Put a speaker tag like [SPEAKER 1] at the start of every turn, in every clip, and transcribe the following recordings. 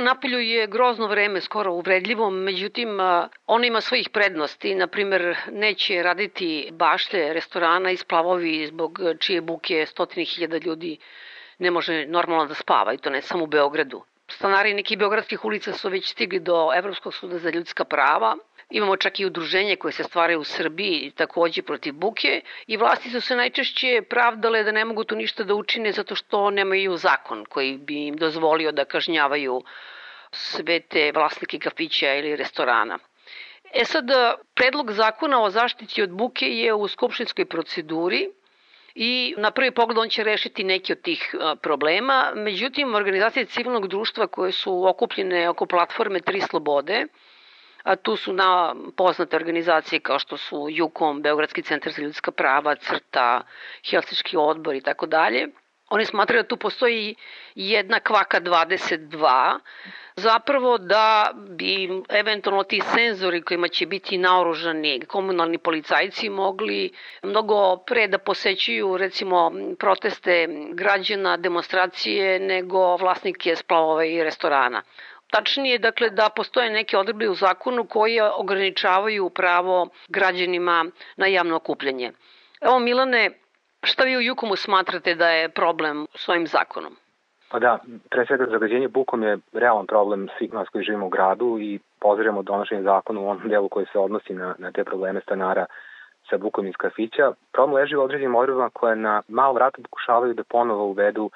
[SPEAKER 1] Ovo napolju je grozno vreme, skoro uvredljivo, međutim, ono ima svojih prednosti. Naprimer, neće raditi bašte restorana i splavovi zbog čije buke stotini hiljada ljudi ne može normalno da spava i to ne samo u Beogradu. Stanari nekih beogradskih ulica su već stigli do Evropskog suda za ljudska prava. Imamo čak i udruženje koje se stvaraju u Srbiji takođe protiv buke i vlasti su se najčešće pravdale da ne mogu tu ništa da učine zato što nemaju zakon koji bi im dozvolio da kažnjavaju sve te vlasnike kafića ili restorana. E sad, predlog zakona o zaštiti od buke je u skupštinskoj proceduri i na prvi pogled on će rešiti neki od tih problema. Međutim, organizacije civilnog društva koje su okupljene oko platforme Tri slobode, a tu su na poznate organizacije kao što su JUKOM, Beogradski centar za ljudska prava, CRTA, Helsički odbor i tako dalje. Oni smatraju da tu postoji jedna kvaka 22, zapravo da bi eventualno ti senzori kojima će biti naoružani komunalni policajci mogli mnogo pre da posećuju recimo proteste građana, demonstracije nego vlasnike splavova i restorana. Tačnije, dakle, da postoje neke odredbe u zakonu koje ograničavaju pravo građanima na javno okupljanje. Evo, Milane, šta vi u Jukomu smatrate da je problem s ovim zakonom?
[SPEAKER 2] Pa da, pre svega zagađenje bukom je realan problem svih nas koji živimo u gradu i pozdravljamo donošenje zakona u onom delu koji se odnosi na, na te probleme stanara sa bukom iz kafića. Problem leži u određenim odredbama koje na malo vrata pokušavaju da ponovo uvedu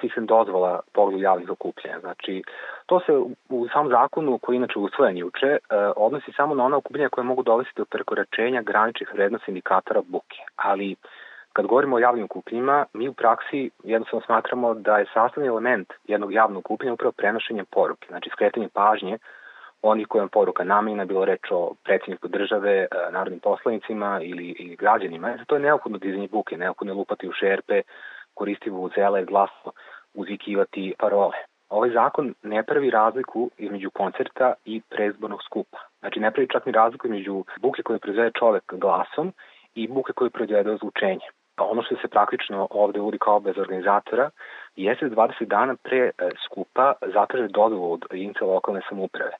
[SPEAKER 2] sistem dozvola pogledu javnih okupljanja. Znači, to se u samom zakonu, koji inače usvojen juče, e, odnosi samo na ona okupljanja koje mogu dovesti do prekoračenja graničnih vrednosti indikatora buke. Ali, kad govorimo o javnim okupljenjima, mi u praksi jednostavno smatramo da je sastavni element jednog javnog okupljanja upravo prenošenje poruke, znači skretanje pažnje onih kojom poruka namenjena, bilo reč o predsjedniku države, e, narodnim poslanicima ili, ili građanima. Zato je neophodno dizanje buke, neophodno je lupati u šerpe, koristi vuvuzela i glasno uzvikivati parole. Ovaj zakon ne pravi razliku između koncerta i prezbornog skupa. Znači ne pravi čak ni razliku između buke koje proizvede čovek glasom i buke koje proizvede ozvučenje. Ono što se praktično ovde uvodi kao bez organizatora jeste 20 dana pre e, skupa zatraže dozvolu od jedinice lokalne samouprave.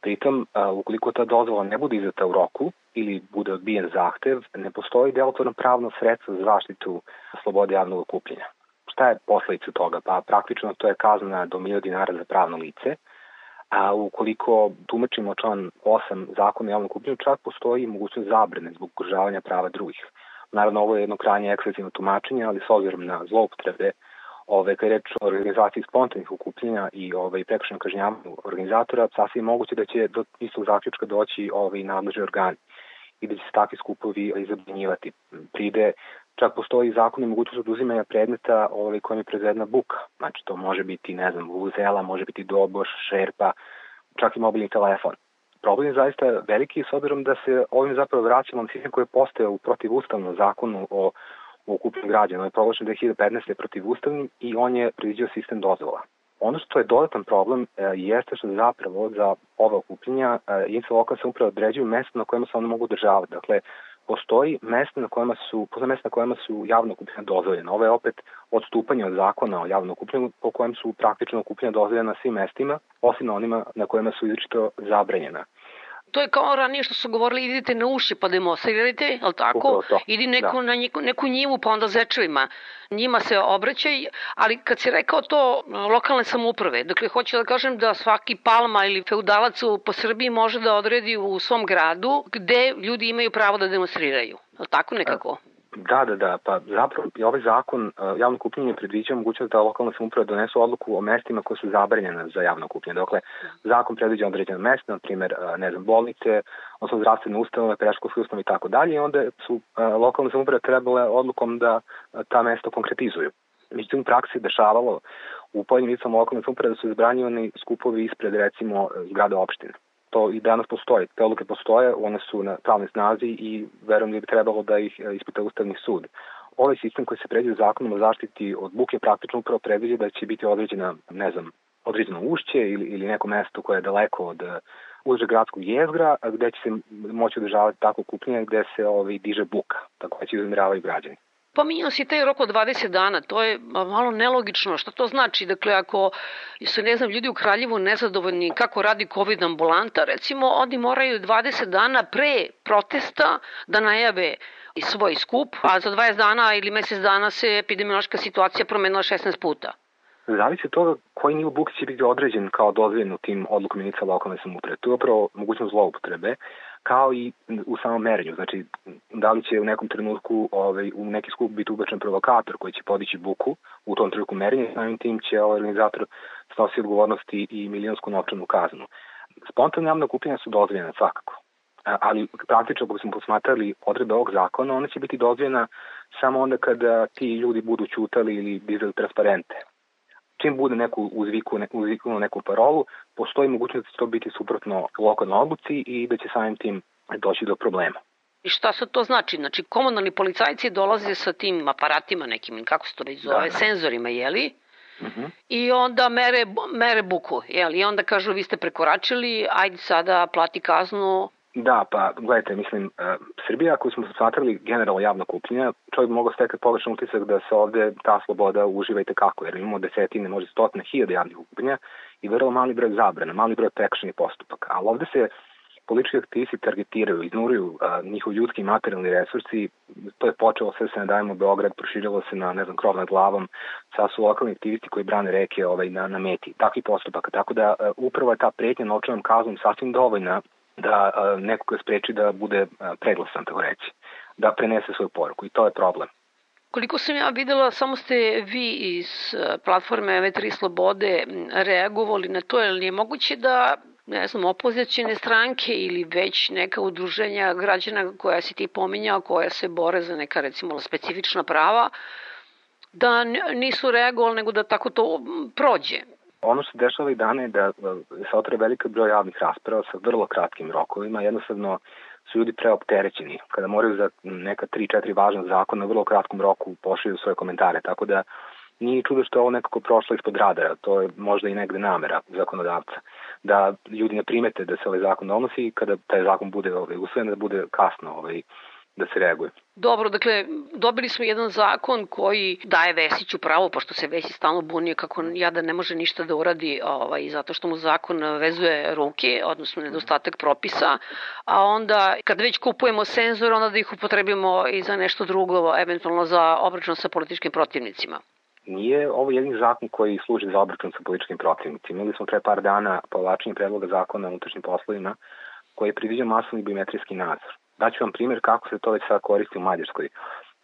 [SPEAKER 2] Pritom, ukoliko ta dozvola ne bude izdata u roku ili bude odbijen zahtev, ne postoji delotvorno pravno sredstvo za zaštitu slobode javnog okupljenja. Šta je posledica toga? Pa praktično to je kazna do 1000 dinara za pravno lice, a ukoliko tumačimo član 8 zakona o javnom čak postoji mogućnost zabrane zbog ugrožavanja prava drugih. Naravno, ovo je jedno krajnje ekskluzivno tumačenje, ali s obzirom na zloupotrebe ove, kada je reč o organizaciji spontanih okupljenja i ove, prekršenom kažnjavanju organizatora, sasvim moguće da će do istog zaključka doći ove, nadležni organi i da će se takvi skupovi zabranjivati. Pride čak postoji zakon i mogućnost oduzimanja predmeta ovaj, kojim je proizvedena buka. Znači to može biti, ne znam, vuzela, može biti doboš, šerpa, čak i mobilni telefon. Problem je zaista veliki s obzirom da se ovim zapravo vraćamo na sistem koji je postao u protivustavnom zakonu o u okupljenju građana. On je proglašen 2015. protiv ustavnim i on je predviđao sistem dozvola. Ono što je dodatan problem e, jeste što zapravo za ova okupljenja e, jedinice lokalne samouprave određuju mesta na kojima se one mogu državati. Dakle, postoji mesta na kojima su, postoji mesta na kojima su javno okupljenja dozvoljena. Ovo je opet odstupanje od zakona o javnom okupljenju po kojem su praktično okupljenja dozvoljena na svim mestima, osim na onima na kojima su izričito zabranjena.
[SPEAKER 1] To je kao ranije što su govorili, idite na uši pa demonstrirajte, je tako? Idi neku, da. na neku, neku njivu pa onda zečevima. Njima se obraćaj, ali kad si rekao to lokalne samouprave, dakle hoću da kažem da svaki palma ili feudalac po Srbiji može da odredi u svom gradu gde ljudi imaju pravo da demonstriraju. Je tako nekako?
[SPEAKER 2] Da, da, da, pa zapravo i ovaj zakon uh, javno kupljenje predviđa mogućnost da lokalna samouprava donesu odluku o mestima koje su zabranjene za javno kupljenje. Dakle, zakon predviđa određene mesta, na primjer, uh, ne znam, bolnice, odnosno zdravstvene ustanove, preškolske ustanove i tako dalje, i onda su uh, lokalne samouprave trebale odlukom da ta mesta konkretizuju. Međutim, u praksi dešavalo u pojedinim lokalne samouprave da su zabranjivani skupovi ispred, recimo, zgrade opštine to i danas postoji. Te odluke postoje, one su na pravnoj snazi i verujem da bi trebalo da ih e, ispita Ustavni sud. Ovaj sistem koji se predviđa zakonom o zaštiti od buke praktično upravo predviđa da će biti određena, ne znam, određeno ušće ili, ili neko mesto koje je daleko od e, uže gradskog jezgra, gde će se moći održavati tako kupljenje gde se ovaj, diže buka, tako da će izmiravaju građani.
[SPEAKER 1] Pominjao si taj rok od 20 dana, to je malo nelogično. Šta to znači? Dakle, ako su, ne znam, ljudi u Kraljevu nezadovoljni kako radi COVID ambulanta, recimo, oni moraju 20 dana pre protesta da najave svoj skup, a za 20 dana ili mesec dana se epidemiološka situacija promenila 16 puta.
[SPEAKER 2] Zavisi od toga koji nivo buke će biti određen kao dozvoljen u tim odlukom jedinica lokalne samouprave. To je upravo mogućnost zloupotrebe, kao i u samom merenju. Znači, da li će u nekom trenutku ovaj, u neki skup biti ubačen provokator koji će podići buku u tom trenutku merenja samim tim će ovaj organizator snosi odgovornosti i milionsku novčanu kaznu. Spontane javne okupljanja su dozvoljene svakako, ali praktično ako smo posmatrali odrebe ovog zakona, ona će biti dozvoljena samo onda kada ti ljudi budu čutali ili dizali transparente čim bude neku uzviku, ne, uzviku neku parolu, postoji mogućnost da će to biti suprotno lokalnoj odluci i da će samim tim doći do problema.
[SPEAKER 1] I šta sad to znači? Znači, komunalni policajci dolaze sa tim aparatima nekim, kako se to već zove, da, da. senzorima, jeli? Uh mhm. -huh. I onda mere, mere buku, jeli? I onda kažu, vi ste prekoračili, ajde sada plati kaznu,
[SPEAKER 2] Da, pa gledajte, mislim, uh, Srbija koju smo smatrali generalno javno kupljenja, čovjek bi mogao stekati pogrešan utisak da se ovde ta sloboda uživa i tekako, jer imamo desetine, možda stotine hiljada javnih kupljenja i vrlo mali broj zabrana, mali broj prekšenih postupaka. Ali ovde se politički aktivisti targetiraju, iznuruju uh, njihov ljudski i materijalni resursi, to je počelo sve se ne dajemo Beograd, proširilo se na, ne znam, krov nad glavom, sad su lokalni aktivisti koji brane reke ovaj, na, na meti, takvi postupaka. Tako da uh, upravo je ta pretnja novčanom kaznom sasvim dovoljna da nekoga spreči da bude preglasan, tako reći, da prenese svoju poruku i to je problem.
[SPEAKER 1] Koliko sam ja videla, samo ste vi iz platforme V3 Slobode reagovali na to, je li je moguće da ne znam, opozicijne stranke ili već neka udruženja građana koja si ti pominjao, koja se bore za neka recimo specifična prava, da nisu reagovali, nego da tako to prođe.
[SPEAKER 2] Ono što dešava i dane je da se otvore velika broj javnih rasprava sa vrlo kratkim rokovima. Jednostavno su ljudi preopterećeni kada moraju za neka 3-4 važna zakona u vrlo kratkom roku pošalju svoje komentare. Tako da nije čudo što je ovo nekako prošlo ispod radara. To je možda i negde namera zakonodavca. Da ljudi ne primete da se ovaj zakon donosi i kada taj zakon bude ovaj, usvojen da bude kasno ovaj, da se reaguje.
[SPEAKER 1] Dobro, dakle, dobili smo jedan zakon koji daje Vesiću pravo, pošto se Vesić stalno bunio kako ja da ne može ništa da uradi, ovaj, zato što mu zakon vezuje ruke, odnosno nedostatak propisa, a onda kad već kupujemo senzor, onda da ih upotrebimo i za nešto drugo, eventualno za obračun sa političkim protivnicima.
[SPEAKER 2] Nije ovo jedini zakon koji služi za obračun sa političkim protivnicima. Imali smo pre par dana povlačenje predloga zakona o unutrašnjim poslovima koji je predviđao masovni biometrijski nadzor Daću vam primjer kako se to već sad koristi u Mađarskoj.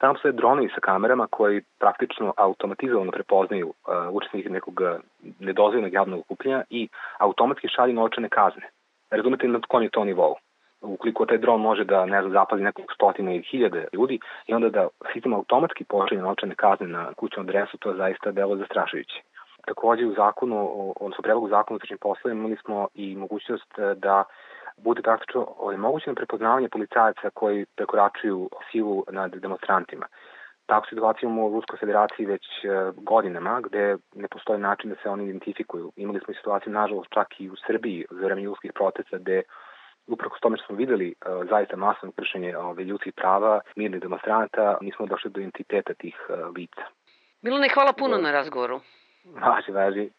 [SPEAKER 2] Tamo su dronovi sa kamerama koji praktično automatizovano prepoznaju uh, učesnike nekog uh, nedozvojenog javnog okupljenja i automatski šalju novčane kazne. Razumete na kom je to nivou? Ukoliko taj dron može da ne znam, zapazi nekog stotina ili hiljade ljudi i onda da sistem automatski pošalje novčane kazne na kućnu adresu, to je zaista delo zastrašujuće. Takođe u zakonu, odnosno predlogu zakonu o tržnim poslovima imali smo i mogućnost uh, da bude praktično onemogućeno prepoznavanje policajaca koji prekoračuju silu nad demonstrantima. Takvu situaciju imamo u Ruskoj federaciji već e, godinama, gde ne postoji način da se oni identifikuju. Imali smo i situaciju, nažalost, čak i u Srbiji za vreme ljudskih protesta, gde upravo s tome što smo videli uh, zaista masovno kršenje ove, ljudskih prava, mirnih demonstranta, nismo došli do identiteta tih uh, lica.
[SPEAKER 1] Milone, hvala puno na razgovoru.
[SPEAKER 2] Važi, važi.